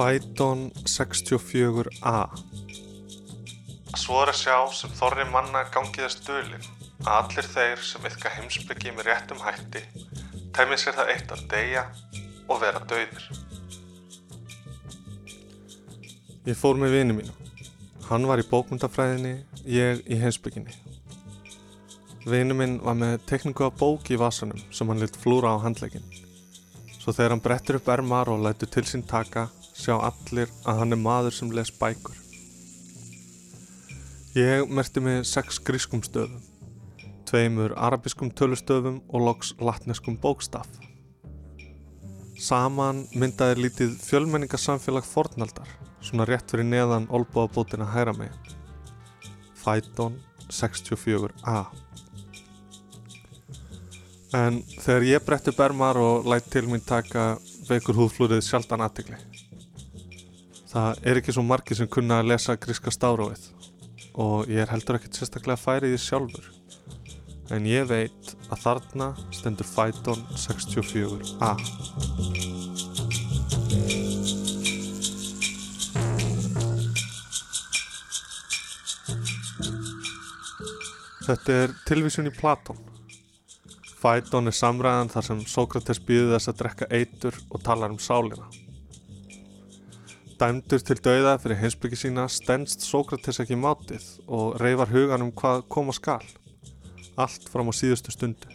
Phaeton 64a Svo er að sjá sem þorri manna gangið að stölin að allir þeir sem yfka heimsbyggi með réttum hætti tæmið sér það eitt að deyja og vera döðir. Ég fór með vini mínu. Hann var í bókmyndafræðinni, ég í heimsbygginni. Vinu minn var með tekningu af bók í vasanum sem hann litt flúra á handlegin. Svo þegar hann brettir upp ermar og lætur til sín taka sjá allir að hann er maður sem les bækur. Ég merti mig sex grískum stöðum, tveimur arabiskum tölustöðum og loks latneskum bókstaf. Saman myndaði lítið fjölmenningarsamfélag fornaldar, svona rétt fyrir neðan olbúabótina hæra mig. Phaeton 64a. En þegar ég bretti bermar og lætt til mín taka veikur húðflúrið sjaldan aðtegli. Það er ekki svo margi sem kunna að lesa gríska stáróið og ég er heldur ekkert sérstaklega færið í sjálfur. En ég veit að þarna stendur Phaeton 64a. Þetta er tilvísun í Platón. Phaeton er samræðan þar sem Sókrates býði þess að drekka eitur og talar um sálina. Dæmdur til dauða fyrir heimsbyggi sína stennst Sókrates ekki mátið og reyfar hugan um hvað koma skal. Allt fram á síðustu stundu.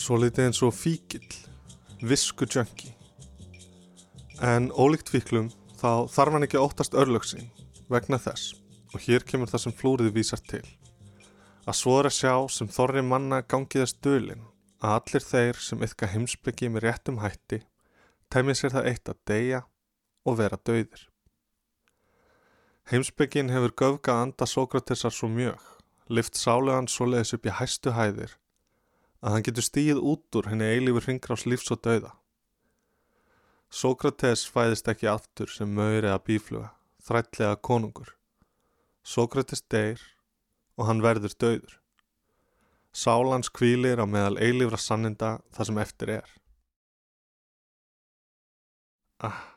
Svo litið eins og fíkil, visku djöngi. En ólíkt fíklum þá þarf hann ekki óttast örlöksin vegna þess og hér kemur það sem flúrið vísar til. Að svo er að sjá sem þorri manna gangiðast dölin að allir þeir sem yfka heimsbyggi með réttum hætti tæmið sér það eitt að deyja og vera dauðir. Heimsbyggin hefur göfgað anda Sókratesar svo mjög, lift sálegan svo leiðis upp í hæstu hæðir, að hann getur stíð út úr henni eilífur hringrás lífs og dauða. Sókrates fæðist ekki aftur sem mauri að bífluga, þrætlega konungur. Sókrates deyr og hann verður dauður. Sálans kvílir á meðal eilífra sanninda það sem eftir er. Ah.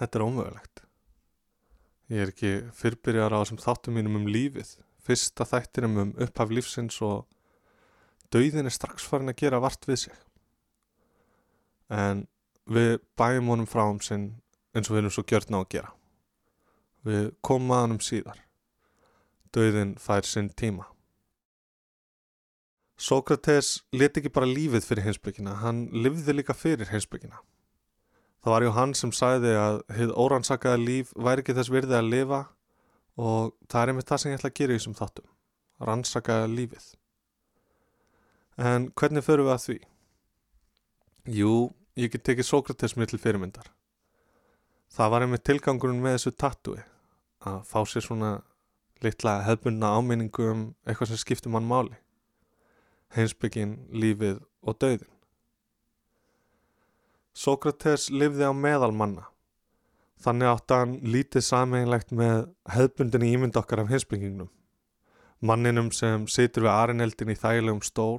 Þetta er ómögulegt. Ég er ekki fyrrbyrjar á þessum þáttum mínum um lífið. Fyrsta þættinum um upphaf lífsins og dauðin er strax farin að gera vart við sig. En við bæjum honum frá um sinn eins og við erum svo gjörð ná að gera. Við komum að hann um síðar. Dauðin fær sinn tíma. Sókrates leti ekki bara lífið fyrir heimsbyggina, hann livði líka fyrir heimsbyggina. Það var ju hann sem sæði að hefð órannsakaða líf væri ekki þess virði að lifa og það er einmitt það sem ég ætla að gera í þessum þáttum. Rannsakaða lífið. En hvernig förum við að því? Jú, ég get tekið Sókrates mér til fyrirmyndar. Það var einmitt tilgangurinn með þessu tattúi að fá sér svona litla hefbundna áminningu um eitthvað sem skiptir mann máli. Heinsbyggin, lífið og döðin. Sókrates lifði á meðal manna. Þannig átt hann lítið sameinlegt með hefbundinni ímynd okkar af hinsbyggingnum. Manninum sem situr við arineldin í þægilegum stól,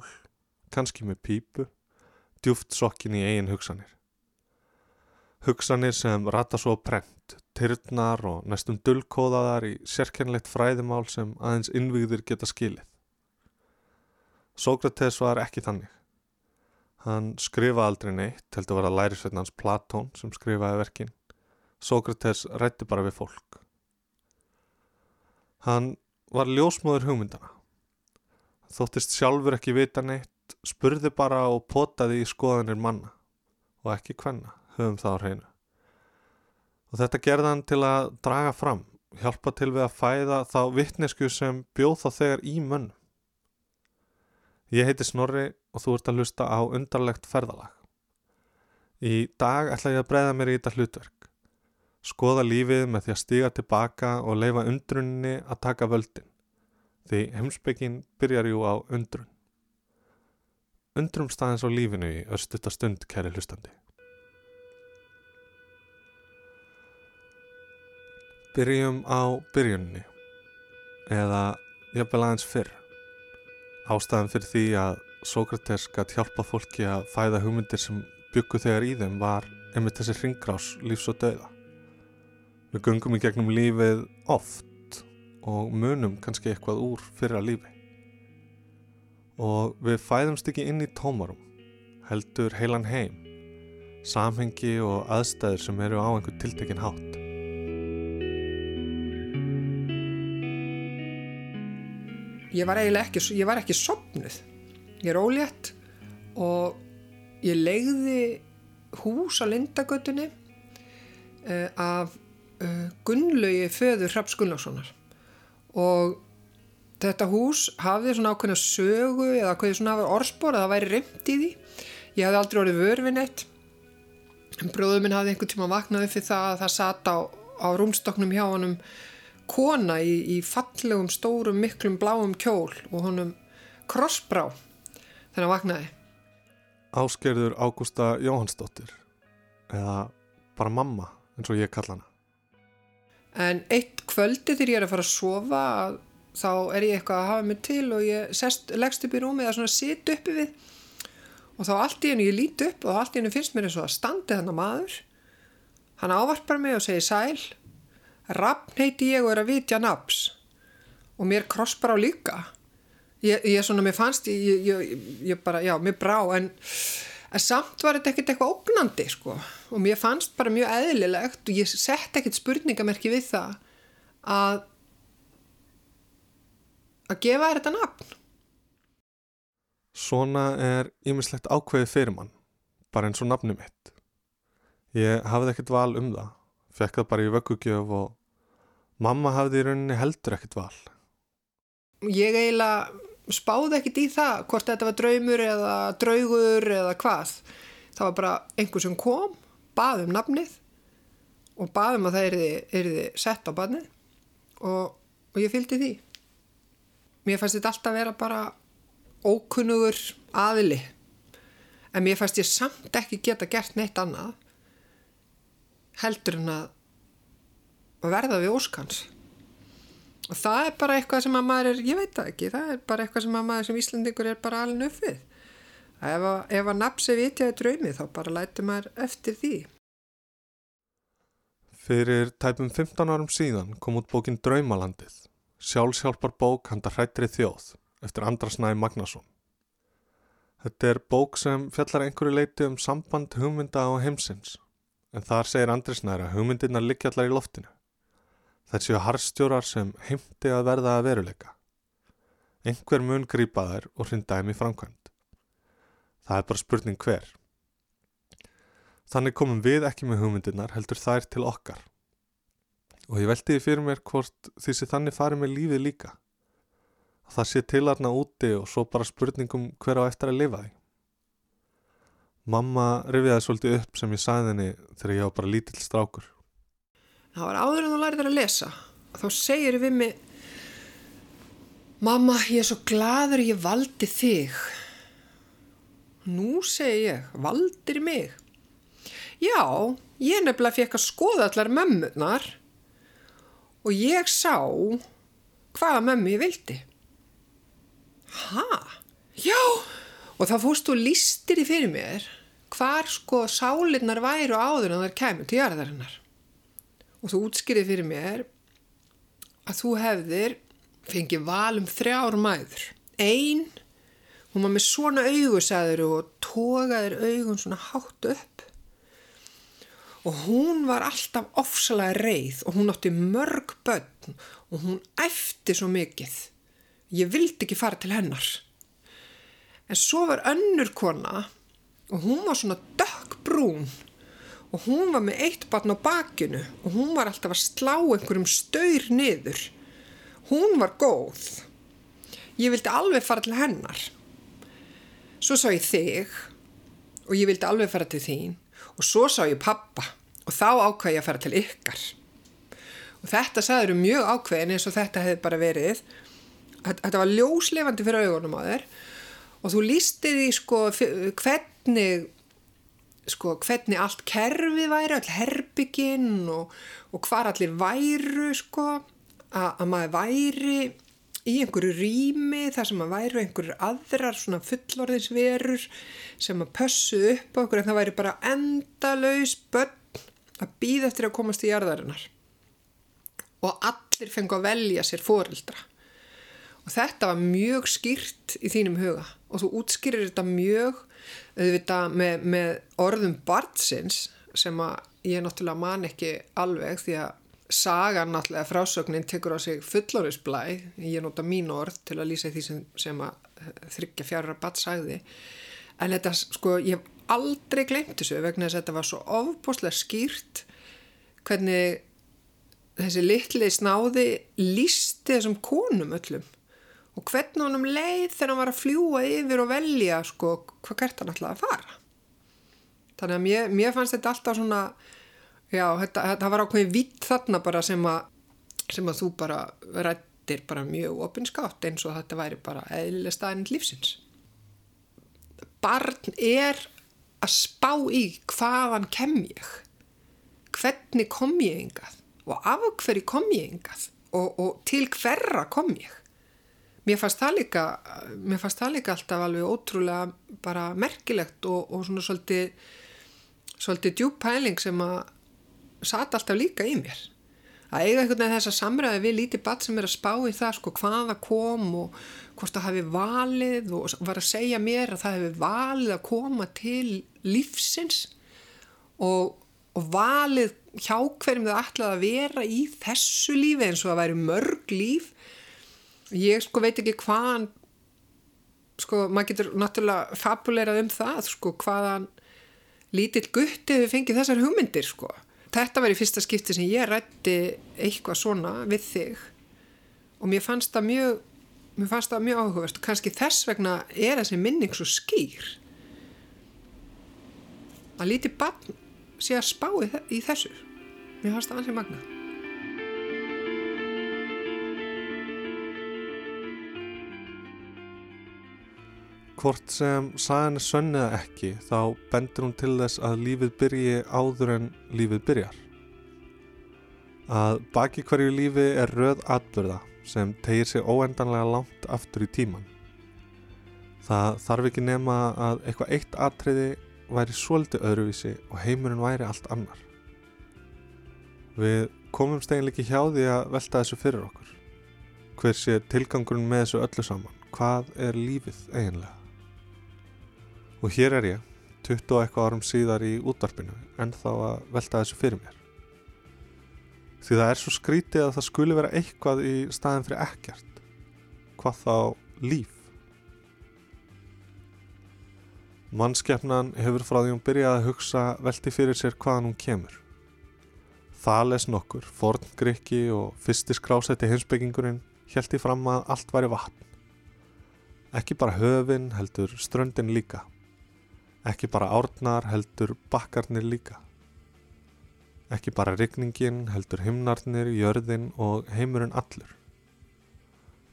kannski með pípu, djúft sokkin í eigin hugsanir. Hugsanir sem rata svo prent, tyrnar og næstum dullkóðaðar í sérkennlegt fræðimál sem aðeins innvíðir geta skilið. Sókrates var ekki þannig. Hann skrifa aldrei neitt, heldur að vera lærisveitnans Platón sem skrifaði verkin. Sókrates rætti bara við fólk. Hann var ljósmóður hugmyndana. Þóttist sjálfur ekki vita neitt, spurði bara og potaði í skoðanir manna og ekki hvenna, höfum það á hreinu. Og þetta gerði hann til að draga fram, hjálpa til við að fæða þá vittnesku sem bjóð þá þegar í munn. Ég heiti Snorri og þú ert að hlusta á undarlegt ferðalag. Í dag ætla ég að breyða mér í þetta hlutverk. Skoða lífið með því að stiga tilbaka og leifa undrunni að taka völdin. Því heimsbyggin byrjar jú á undrun. Undrum staðins á lífinu í östutta stund, kæri hlustandi. Byrjum á byrjunni eða jafnvel aðeins fyrr. Ástæðan fyrir því að Sókrates gætt hjálpa fólki að fæða hugmyndir sem byggu þegar í þeim var einmitt þessi ringrás lífs og döða. Við gungum í gegnum lífið oft og munum kannski eitthvað úr fyrra lífi. Og við fæðumst ekki inn í tómarum, heldur heilan heim, samhengi og aðstæður sem eru á einhver tiltekin hátt. ég var eiginlega ekki, ég var ekki sopnuð. Ég er ólétt og ég legði hús á Lindagötunni uh, af uh, Gunnlaugi föður Hrafs Gunnlaugssonar. Og þetta hús hafði svona ákveðna sögu eða ákveði svona orðspor að það væri reymt í því. Ég hafði aldrei orðið vörfin eitt bróður minn hafði einhvern tíma vaknað upp fyrir það að það sata á, á rúmstoknum hjá honum kona í, í fallegum, stórum, miklum bláum kjól og honum krossbrá þegar hann vaknaði. Áskerður Ágústa Jóhannsdóttir eða bara mamma eins og ég kalla hana. En eitt kvöldi þegar ég er að fara að sofa þá er ég eitthvað að hafa mig til og ég sest, leggst upp í rúmið að svona sit uppi við og þá allt í hennu ég lít upp og allt í hennu finnst mér eins og að standi þannig maður. Hann ávarpar mig og segir sæl Rappn heiti ég og er að vitja naps og mér krossbrá líka ég, ég svona, mér fannst ég, ég, ég bara, já, mér brá en, en samt var þetta ekkert eitthvað ógnandi sko. Og mér fannst bara mjög eðlilegt og ég sett ekkert spurningamerki við það að að gefa þér þetta nafn. Svona er ýmislegt ákveðið fyrir mann bara eins og nafnum mitt. Ég hafði ekkert val um það fekk það bara í vöggugjöf og mamma hafði í rauninni heldur ekkert val. Ég eiginlega spáði ekkert í það hvort þetta var draumur eða draugur eða hvað. Það var bara einhver sem kom, baði um nafnið og baði um að það erði sett á badnið og, og ég fylgdi því. Mér fannst þetta alltaf vera bara ókunnugur aðili en mér fannst ég samt ekki geta gert neitt annað heldur en að verða við óskans og það er bara eitthvað sem að maður er ég veit það ekki, það er bara eitthvað sem að maður sem Íslandingur er bara alveg uppið ef að, ef að napsi vitjaði draumi þá bara læti maður eftir því. Fyrir tæpum 15 árum síðan kom út bókin Draumalandið. Sjálfsjálfar bók handa hrættri þjóð eftir Andrasnæði Magnason Þetta er bók sem fjallar einhverju leiti um samband hugmynda á heimsins. En þar segir Andrisnæra hugmyndirna liggja allar í loftinu. Það séu harstjórar sem heimti að verða að veruleika. Einhver mun grýpa þær og hrinda þeim í framkvæmd. Það er bara spurning hver. Þannig komum við ekki með hugmyndirnar heldur þær til okkar. Og ég veldi því fyrir mér hvort því sem þannig farið með lífið líka. Að það sé til aðna úti og svo bara spurningum hver á eftir að lifa því. Mamma rifiðaði svolítið upp sem ég sagði henni þegar ég var bara lítill strákur. Það var áður en þú lærið að lesa. Þá segir við mig Mamma, ég er svo gladur ég valdi þig. Nú segi ég, valdir mig? Já, ég nefnilega fekk að skoða allar mömmunar og ég sá hvaða mömmu ég vildi. Hæ? Já! og þá fórst þú listir í fyrir mér hvar sko sálinnar væru áður en þar kemur til jarðarinnar og þú útskýrið fyrir mér að þú hefðir fengið val um þrjár mæður. Einn, hún var með svona augusæður og tókaðir augun svona hátt upp. Og hún var alltaf ofsalega reið og hún átti mörg börn og hún eftir svo mikið. Ég vildi ekki fara til hennar. En svo var önnur kona og hún var svona dökkbrún og hún var með eitt batn á bakinu og hún var alltaf að slá einhverjum staur niður. Hún var góð. Ég vildi alveg fara til hennar. Svo sá ég þig og ég vildi alveg fara til þín. Og svo sá ég pappa og þá ákvað ég að fara til ykkar. Og þetta sagður mjög ákveðin eins og þetta hefði bara verið. Þetta var ljóslefandi fyrir augunum á þér. Og þú lísti því sko hvernig sko hvernig allt kerfið væri all herbygginn og, og hvar allir væru sko að, að maður væri í einhverju rými þar sem að væru einhverjur aðrar svona fullorðinsverur sem að pössu upp okkur en það væri bara endalaus börn að býða eftir að komast í jarðarinnar. Og allir fengu að velja sér fórildra og þetta var mjög skýrt í þínum huga. Og þú útskýrir þetta mjög auðvitað með, með orðum barnsins sem að ég náttúrulega man ekki alveg því að sagan náttúrulega frásögnin tekur á sig fullorðisblæ ég nota mín orð til að lýsa því sem, sem að þryggja fjara barns sagði. En þetta sko ég hef aldrei glemt þessu vegna þess að þetta var svo ofboslega skýrt hvernig þessi litli snáði lísti þessum konum öllum og hvernig honum leið þegar hann var að fljúa yfir og velja sko hvað gert hann alltaf að fara? Þannig að mér, mér fannst þetta alltaf svona já, þetta, þetta var ákveðin vitt þarna bara sem að sem að þú bara rættir bara mjög opinskátt eins og þetta væri bara eðlileg staðinn lífsins. Barn er að spá í hvaðan kem ég? Hvernig kom ég yngað og af hverju kom ég yngað og, og til hverra kom ég mér fannst það líka mér fannst það líka alltaf alveg ótrúlega bara merkilegt og, og svona svolítið svolítið djúppæling sem að satt alltaf líka í mér. Að eiga einhvern veginn þess að samræði við lítið badd sem er að spá í það sko hvaða kom og hvort það hafi valið og var að segja mér að það hafi valið að koma til lífsins og, og valið hjá hverjum þau ætlaði að vera í þessu lífi eins og að væri mörg líf ég sko veit ekki hvaðan sko maður getur náttúrulega fabuleirað um það sko hvaðan lítill gutti hefur fengið þessar hugmyndir sko. Þetta var í fyrsta skipti sem ég rætti eitthvað svona við þig og mér fannst það mjög mér fannst það mjög áhugavert. Og kannski þess vegna er þessi minning svo skýr að lítið barn sé að spá í þessu. Mér fannst það ansið magna Hvort sem sagan er sönn eða ekki þá bendur hún til þess að lífið byrji áður en lífið byrjar að baki hverju lífi er röð atbyrða sem tegir sig óendanlega langt aftur í tíman það þarf ekki nema að eitthvað eitt atriði væri svolítið öðruvísi og heimurinn væri allt annar. Við komum steginleiki hjá því að velta þessu fyrir okkur. Hver sé tilgangurinn með þessu öllu saman? Hvað er lífið eiginlega? Og hér er ég, 20 og eitthvað árum síðar í útvarpinu, en þá að velta þessu fyrir mér. Því það er svo skrítið að það skuli vera eitthvað í staðin fyrir ekkert. Hvað þá líf? Mannskeppnan hefur frá því hún byrjaði að hugsa velti fyrir sér hvaðan hún kemur. Þales nokkur, forn grikki og fyrsti skrásætti hinsbyggingurinn hjælti fram að allt væri vatn. Ekki bara höfin heldur ströndin líka. Ekki bara árnar heldur bakkarnir líka. Ekki bara rigningin heldur himnarnir, jörðin og heimurinn allur.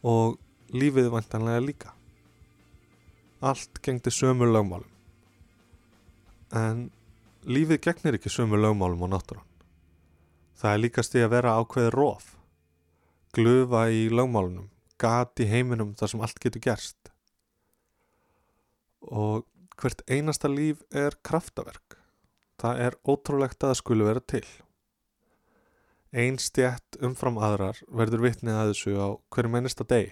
Og lífið vantanlega líka allt gengdi sömu lögmálum. En lífið gegnir ekki sömu lögmálum á náttúrann. Það er líkast í að vera ákveði róf, glufa í lögmálunum, gati heiminum þar sem allt getur gerst. Og hvert einasta líf er kraftaverk. Það er ótrúlegt að það skulu vera til. Einn stjætt umfram aðrar verður vitnið að þessu á hverjum einasta degi.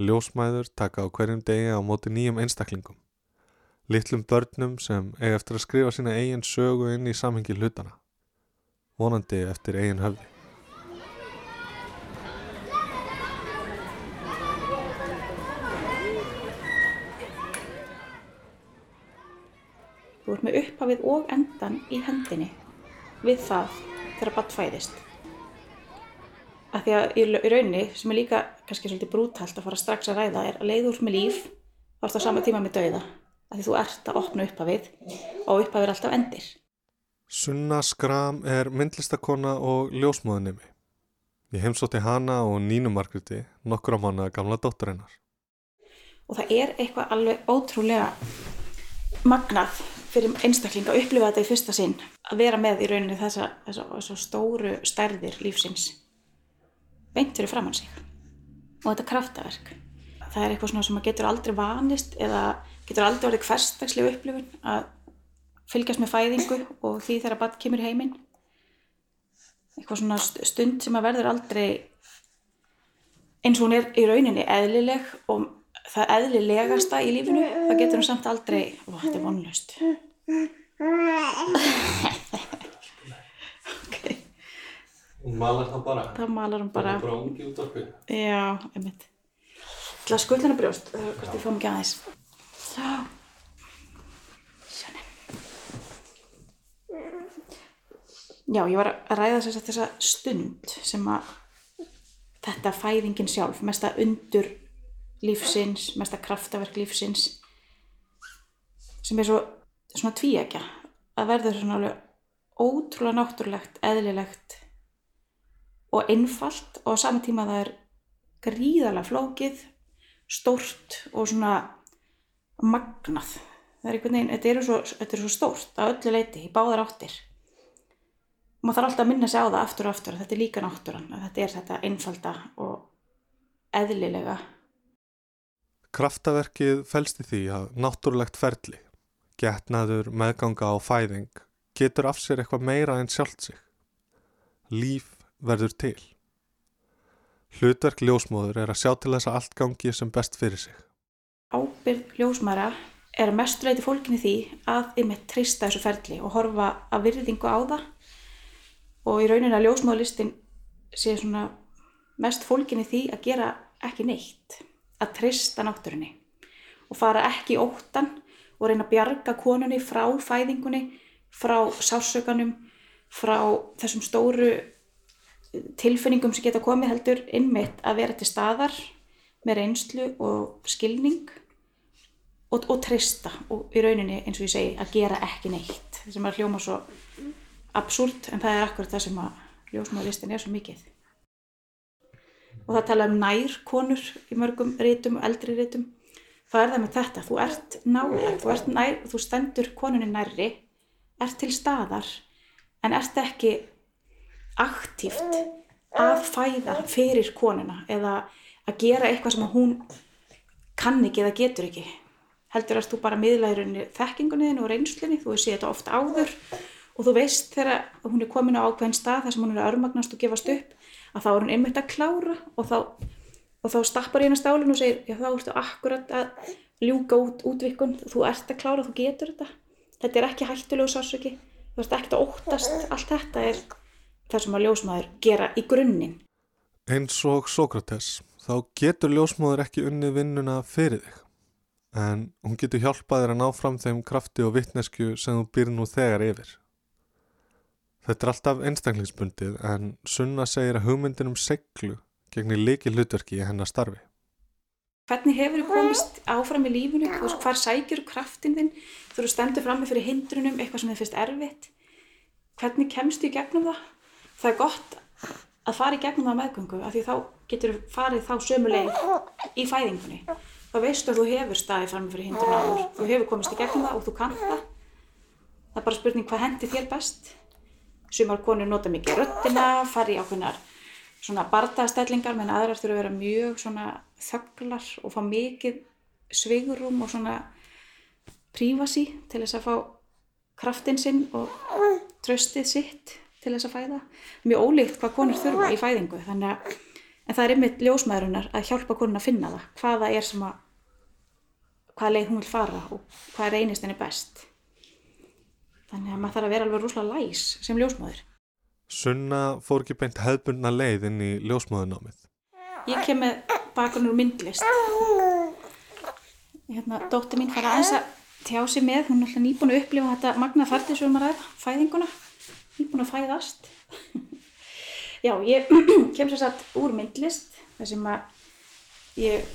Ljósmæður taka á hverjum degi á móti nýjum einstaklingum. Littlum börnum sem eiga eftir að skrifa sína eigin sögu inn í samhengi hlutana. Vonandi eftir eigin höfði. Þú ert með upphafið og endan í hendinni við það þegar badd fæðist að því að í raunni sem er líka kannski svolítið brútalt að fara strax að ræða er að leiður með líf þá ert á sama tíma með dauða að því þú ert að opna uppafið og uppafið er alltaf endir Sunna Skram er myndlistakona og ljósmóðunimi. Ég heimsótti hana og Nínu Margreti nokkur á manna gamla dóttur hennar. Og það er eitthvað alveg ótrúlega magnað fyrir einstaklinga að upplifa þetta í fyrsta sinn að vera með í rauninni þessa, þessa stóru stærðir lífsins. Beint fyrir framann sig. Og þetta kraftaverk. Það er eitthvað sem getur aldrei vanist eða getur aldrei orðið hverstagslega upplifun að fylgjast með fæðingu og því þegar bann kemur heiminn. Eitthvað svona stund sem að verður aldrei eins og hún er í rauninni eðlileg og það eðlilegasta í lífinu það getur hún samt aldrei ó, þetta er vonlust ok Hún malar það bara. það malar hún bara bara ungi út okkur. já, einmitt til að skuldina brjóst það er hvort við fáum ekki aðeins já Sjóni. já, ég var að ræða þess að þessa stund sem að þetta fæðingin sjálf, mesta undur lífsins, mesta kraftaverk lífsins sem er svo svona tvíækja að verður svona alveg ótrúlega náttúrulegt, eðlilegt og einfalt og á sama tíma það er gríðarlega flókið, stórt og svona magnað. Það er einhvern veginn, þetta er svo, er svo stórt að öllu leiti í báðar áttir. Maður þarf alltaf að minna sig á það aftur og aftur að þetta er líka náttúran, að þetta er þetta einfalda og eðlilega. Kraftaverkið felst í því að náttúrulegt ferli, getnaður, meðganga á fæðing, getur af sér eitthvað meira en sjálft sig. Líf verður til. Hlutverk ljósmóður er að sjá til þess að allt gangi sem best fyrir sig. Ábyrð ljósmæra er mestuleiti fólkinni því að ymmið treysta þessu ferli og horfa að virðingu á það og í rauninni að ljósmóðlistin sé svona mest fólkinni því að gera ekki neitt, að treysta náttúrunni og fara ekki í óttan og reyna að bjarga konunni frá fæðingunni, frá sásökanum, frá þessum stóru tilfinningum sem geta komið heldur innmitt að vera til staðar með reynslu og skilning og, og trista og í rauninni eins og ég segi að gera ekki neitt. Sem er hljóma svo absúrt en það er akkurat það sem að ljósmáðlistin er svo mikið og það tala um nær konur í mörgum rítum og eldri rítum það er það með þetta, þú ert nálega þú, ert nær, þú stendur konunni nærri ert til staðar en ert ekki aktíft að fæða fyrir konuna eða að gera eitthvað sem hún kann ekki eða getur ekki. Heldur að þú bara miðlæðurinn þekkingunniðin og reynslunni, þú sé þetta ofta áður og þú veist þegar hún er komin á ákveðin stað þar sem hún er að örmagnast og gefast upp að þá er hún einmitt að klára og þá, og þá stappar hérna stálinu og segir já þá ertu akkurat að ljúka út útvikun, þú ert að klára, þú getur þetta þetta er ekki hættulegu sásöki þú ert ekkert að óttast, allt þetta er það sem að ljósmaður gera í grunninn. Eins og Sókrates, þá getur ljósmóður ekki unnið vinnuna fyrir þig. En hún getur hjálpað þér að ná fram þeim krafti og vittnesku sem þú býr nú þegar yfir. Þetta er alltaf einstaklingsbundið en Sunna segir að hugmyndin um seglu gegnir líki hlutverki í hennar starfi. Hvernig hefur þú komist áfram í lífunu? Þú veist, hvar sækjur kraftin þinn? Þú eru stendur fram með fyrir hindrunum, eitthvað sem þið finnst erfitt. Hvernig kemstu í gegnum það? Það er gott að fara í gegnum það meðgöngu af því þá getur þú farið þá sömu leið í fæðingunni. Þá veistu að þú hefur staðið fram með fyrir hindrunum áður. Þú hefur komist í gegnum það og þú kannt það. Það er bara spurning hvað hendi þér best. Sumar konur nota mikið röttina, fari í ákveðnar svona bardastellingar menn aðrar þurfa að vera mjög svona þögglar og fá mikið svigurum og svona prífasi til þess að fá kraftinn sinn og tröstið sitt til þess að fæða. Mjög ólíkt hvað konur þurfa í fæðingu þannig að en það er einmitt ljósmaðurinnar að hjálpa konun að finna það hvaða er sem að hvaða leið hún vil fara og hvað reynist henni best. Þannig að maður þarf að vera alveg rúslega læs sem ljósmaður. Sunna fór ekki beint hefðbundna leið inn í ljósmóðunámið. Ég kem með bakunur myndlist. Hérna, dóttir mín fara aðeins að tjá sig með, hún er alltaf nýbúin að upplifa þetta magna færdi sem maður ræða, fæðinguna, nýbúin að fæðast. Já, ég kem sér satt úr myndlist, þar sem að ég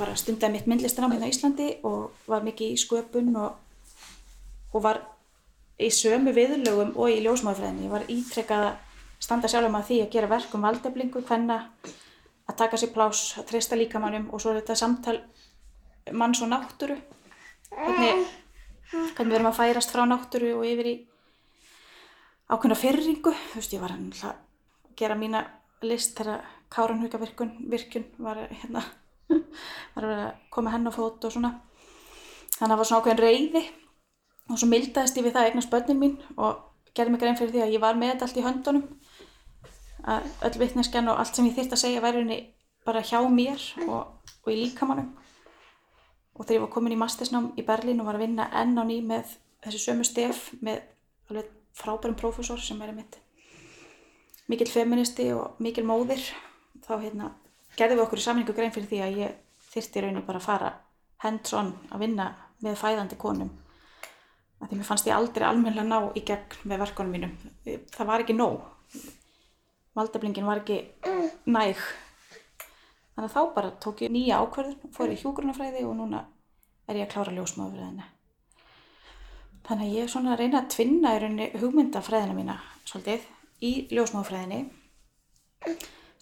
bara stundaði mitt myndlistan á hérna á Íslandi og var mikið í sköpun og, og var í sömu viðlögum og í ljósmáðfræðinni. Ég var ítrekkað að standa sjálf um að því að gera verk um valdeflingu, hvenna að taka sér plás, að treysta líkamannum og svo er þetta samtal manns og náttúru. Hvernig, hvernig við erum að færast frá náttúru og yfir í ákveðna fyrringu. Þú veist, ég var að gera mína list þegar Káranhugavirkun virkun var hérna var að koma henn á fót og svona þannig að það var svona ákveðin reyði og svo mildaðist ég við það eignast börnin mín og gerði mig grein fyrir því að ég var með þetta allt í höndunum. Að öll vittneskjan og allt sem ég þýrt að segja væri henni bara hjá mér og, og í líkamannum og þegar ég var komin í mastersnám í Berlín og var að vinna enn á ný með þessi sömu stef með alveg frábærum prófessor sem er mitt mikil feministi og mikil móðir þá hérna, gerðum við okkur í samlingu grein fyrir því að ég þyrti raunin bara að fara hands-on að vinna með fæðandi konum að því mér fannst ég aldrei almenna ná í gegn með verkonum mínum. Það var ekki nóg. Valdeblingin var ekki næg. Þannig að þá bara tók ég nýja ákverðun fór í hjúgrunafræði og núna er ég að klára ljósmáðurfræðina þannig að ég er svona að reyna að tvinna í rauninni hugmyndafræðina mína svolítið í ljósmáðurfræðinni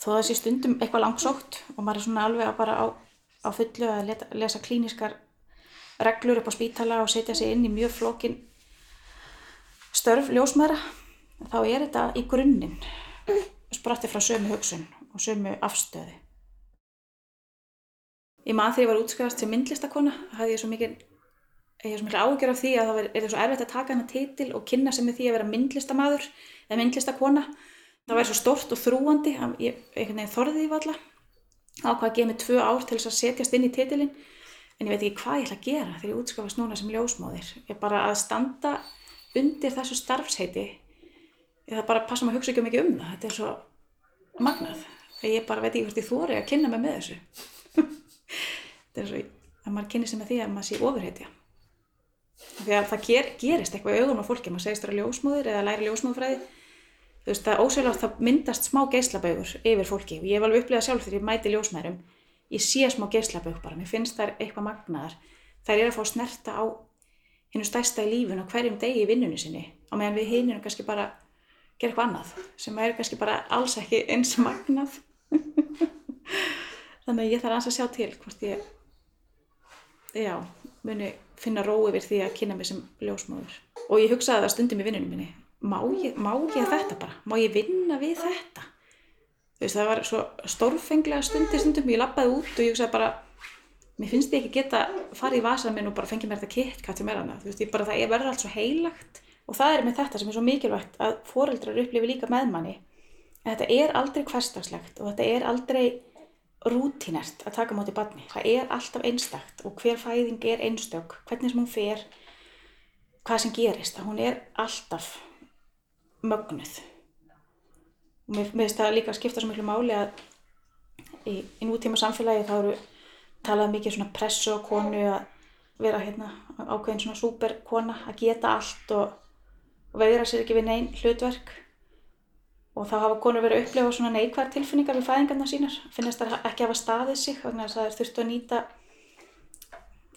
þó það sé stundum eitthvað langsótt og maður er svona alveg að bara á, á fullu að leta, lesa klíniskar reglur upp á spítala og setja sig inn í mjög flókin störf ljósmaðra þá er þetta í grunninn spratti frá sömu hugsun og sömu afstöðu. Ég maður þegar ég var útskjáðast sem myndlistakona hafði ég svo mikið ágjör af því að það er, svo erfitt að taka hana titil og kynna sem er því að vera myndlistamæður eða myndlistakona það væri svo stort og þrúandi ég einhvern veginn þorði því valla ákvað að gefa mig tvö ár til þess að setjast inn í titilinn en ég veit ekki hvað ég ætla að gera þegar ég útskafast núna sem ljósmóðir. Ég bara að standa undir þessu starfsheiti ég það bara passa maður að hugsa ekki mikið um það. Þetta er svo magnað. Ég bara veit ekki hvort ég þóri að kynna mig með þessu. Þetta er svo að maður kynni sem með því að maður sé ofurheitja því að það ger, gerist eitthvað auðvun á fólki. Maður segist það er ljósmóðir eða læri ljósmóðfræði þú veist það ósvegulega það myndast smá geyslabaugur yfir fólki. Ég hef alveg upplegað sjálf þegar ég mæti ljósmærum ég sé smá geyslabaug bara, mér finnst það eitthvað magnaðar. Þær er að fá snerta á hennu stærsta í lífun og hverjum degi í vinnunni sinni og meðan við hinnum kannski bara gera eitthvað annað sem er kannski bara alls ekki eins magnað. Þannig að ég þarf að sjá til hvort ég já, muni finna rói yfir því að kynna mig sem ljósmóður og ég hugsaði það stundum í vinnunni minni má ég, má ég þetta bara? Má ég vinna við þetta veist, það var svo stórfenglega stundir stundum, ég lappaði út og ég hugsaði bara mér finnst ég ekki geta farið í vasan minn og bara fengið mér þetta kitt sem er hana, þú veist, ég bara það er verður allt svo heilagt. Og það er með þetta sem er svo mikilvægt að foreldrar upplifi líka með manni en þetta er aldrei hverstagslegt og þetta er aldrei rútinert að taka móti barni, það er alltaf einstakt og hver fæðing er einstök hvernig sem hún fer hvað sem gerist, það hún er alltaf mögnuð og mér finnst það líka að skipta svo miklu máli að í, í nútíma samfélagi þá eru talað mikið svona pressu á konu að vera hérna ákveðin svona superkona að geta allt og, og veira sér ekki við neinn hlutverk. Og þá hafa konur verið að upplefa svona neikvært tilfinningar við fæðingarna sínar. Finnast það ekki að hafa staðið sig þannig að það er þurftu að nýta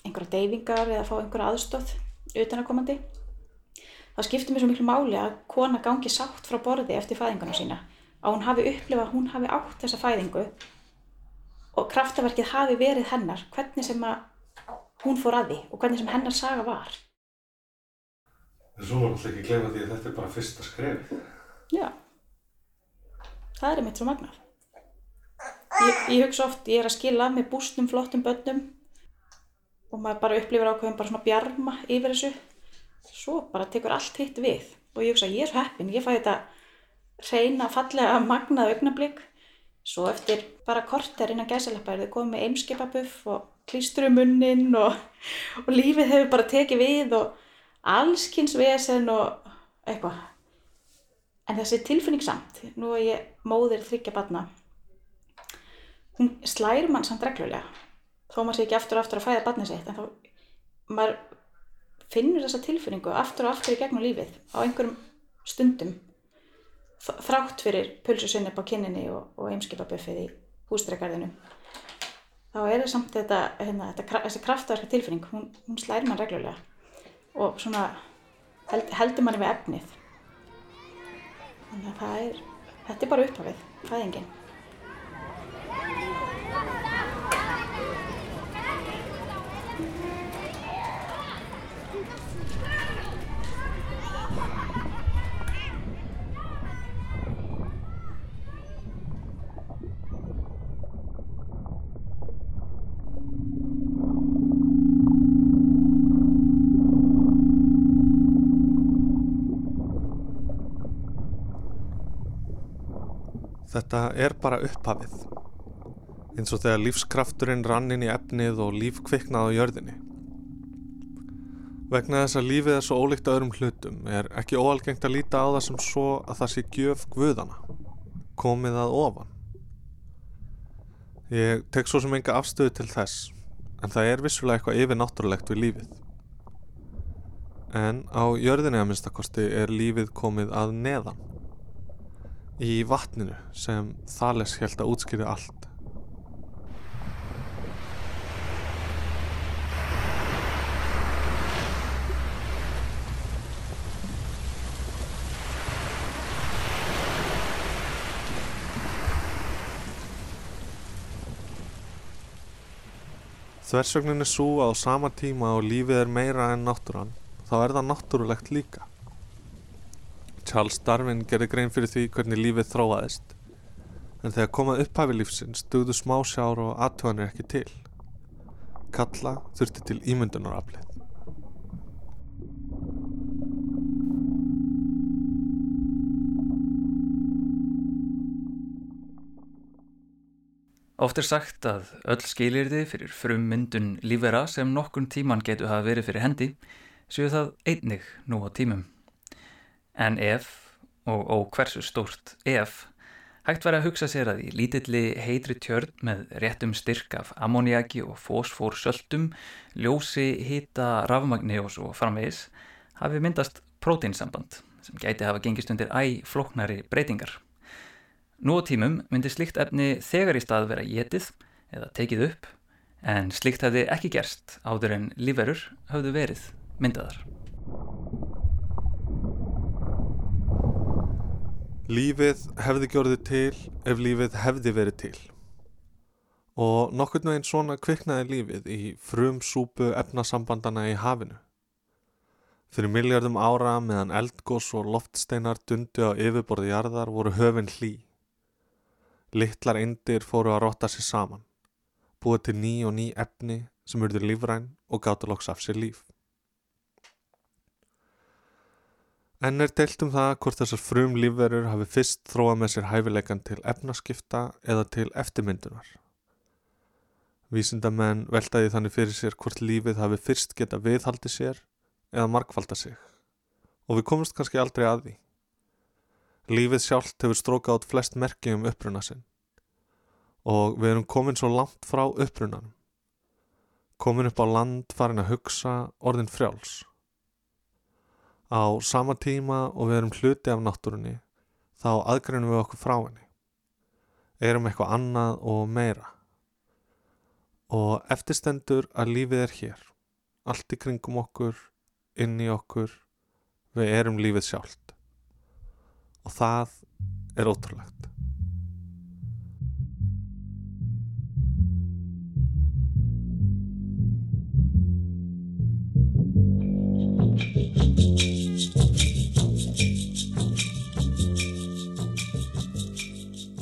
einhverja deyfingar eða að fá einhverja aðstóð utanakomandi það skiptir mér svo miklu máli að kona gangi sátt frá borði eftir fæðingunum sína að hún hafi upplifað að hún hafi átt þessa fæðingu og kraftaverkið hafi verið hennar hvernig sem að hún fór að því og hvernig sem hennar saga var. En svo var alltaf ekki glemja því að þetta er bara fyrsta skref Já. Það er mitt svo magnað. Ég, ég hugsa oft, ég er að skila með bústum, flottum börnum og maður bara upplifir ákveðin bara svona bjarma yfir þessu. Svo bara tekur allt hitt við og ég hugsa ég er svo heppin, ég fæ þetta reyna fallega magnað augnablík svo eftir bara korter innan gæsalappa er þau komið með eimskipabuff og klístrumunnin og, og lífið hefur bara tekið við og allskynnsvesen og eitthvað. En þessi tilfinning samt nú er ég móðir þryggja batna hún slæri mann samt reglulega. Þó maður sé ekki aftur og aftur að fæða batnið sitt en þá maður finnur þessa tilfinningu aftur og aftur í gegnum lífið á einhverjum stundum þrátt fyrir pulsusinnip á kinninni og, og eimskipabuffið í hústregarðinu þá er það samt þetta, hérna, þetta þessi kraftverka tilfinning hún, hún slæri mann reglulega og svona held, heldur manni við efnið. Þannig að það er, þetta er bara upphafið, fæðingin. Þetta er bara upphafið, eins og þegar lífskrafturinn rann inn í efnið og líf kviknaði á jörðinni. Vegna þess að lífið er svo ólíkt öðrum hlutum er ekki óalgengt að líta á það sem svo að það sé gjöf guðana, komið að ofan. Ég tek svo sem enga afstöðu til þess, en það er vissulega eitthvað yfir náttúrulegt við lífið. En á jörðinni að minnstakosti er lífið komið að neðan í vatninu sem Thales held að útskýri allt. Þversögnin er svo að á sama tíma og lífið er meira en náttúran, þá er það náttúrulegt líka. Charles Darwin gerði grein fyrir því hvernig lífið þróaðist en þegar komað upphafi lífsins dugðu smásjár og aðtöðanir ekki til. Kalla þurfti til ímyndunaraflið. Oft er sagt að öll skilirði fyrir frum myndun lífera sem nokkun tíman getur hafa verið fyrir hendi séu það einnig nú á tímum. En ef, og, og hversu stórt ef, hægt væri að hugsa sér að í lítilli heitri tjörn með réttum styrk af ammoniaki og fósfórsöldum, ljósi, hýta, rafmagni og svo framvegis, hafi myndast próteinsamband sem gæti hafa gengist undir æg floknari breytingar. Nú á tímum myndi slikt efni þegar í stað vera getið eða tekið upp, en slikt hefði ekki gerst áður en líferur hafðu verið myndaðar. Lífið hefði gjörðið til ef lífið hefði verið til. Og nokkurnu einn svona kviknaði lífið í frum súpu efnasambandana í hafinu. Fyrir miljardum ára meðan eldgós og loftsteinar dundi á yfirborði jarðar voru höfin hlý. Littlar eindir fóru að rotta sér saman, búið til ný og ný efni sem urður lífræn og gátur loks af sér líf. En er deilt um það hvort þessar frum lífverur hafi fyrst þróað með sér hæfileikan til efnaskipta eða til eftirmyndunar. Vísindamenn veltaði þannig fyrir sér hvort lífið hafi fyrst geta viðhaldi sér eða markvalda sig. Og við komumst kannski aldrei að því. Lífið sjálft hefur strókað át flest merki um uppruna sinn. Og við erum komin svo langt frá upprunanum. Komin upp á land farin að hugsa orðin frjáls á sama tíma og við erum hluti af náttúrunni þá aðgreinum við okkur frá henni. Erum eitthvað annað og meira. Og eftirstendur að lífið er hér allt í kringum okkur inn í okkur við erum lífið sjálft. Og það er ótrúlegt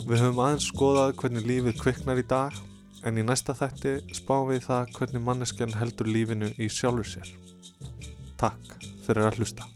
Við höfum aðeins skoðað hvernig lífið kviknar í dag en í næsta þætti spáum við það hvernig manneskjan heldur lífinu í sjálfur sér. Takk fyrir að hlusta.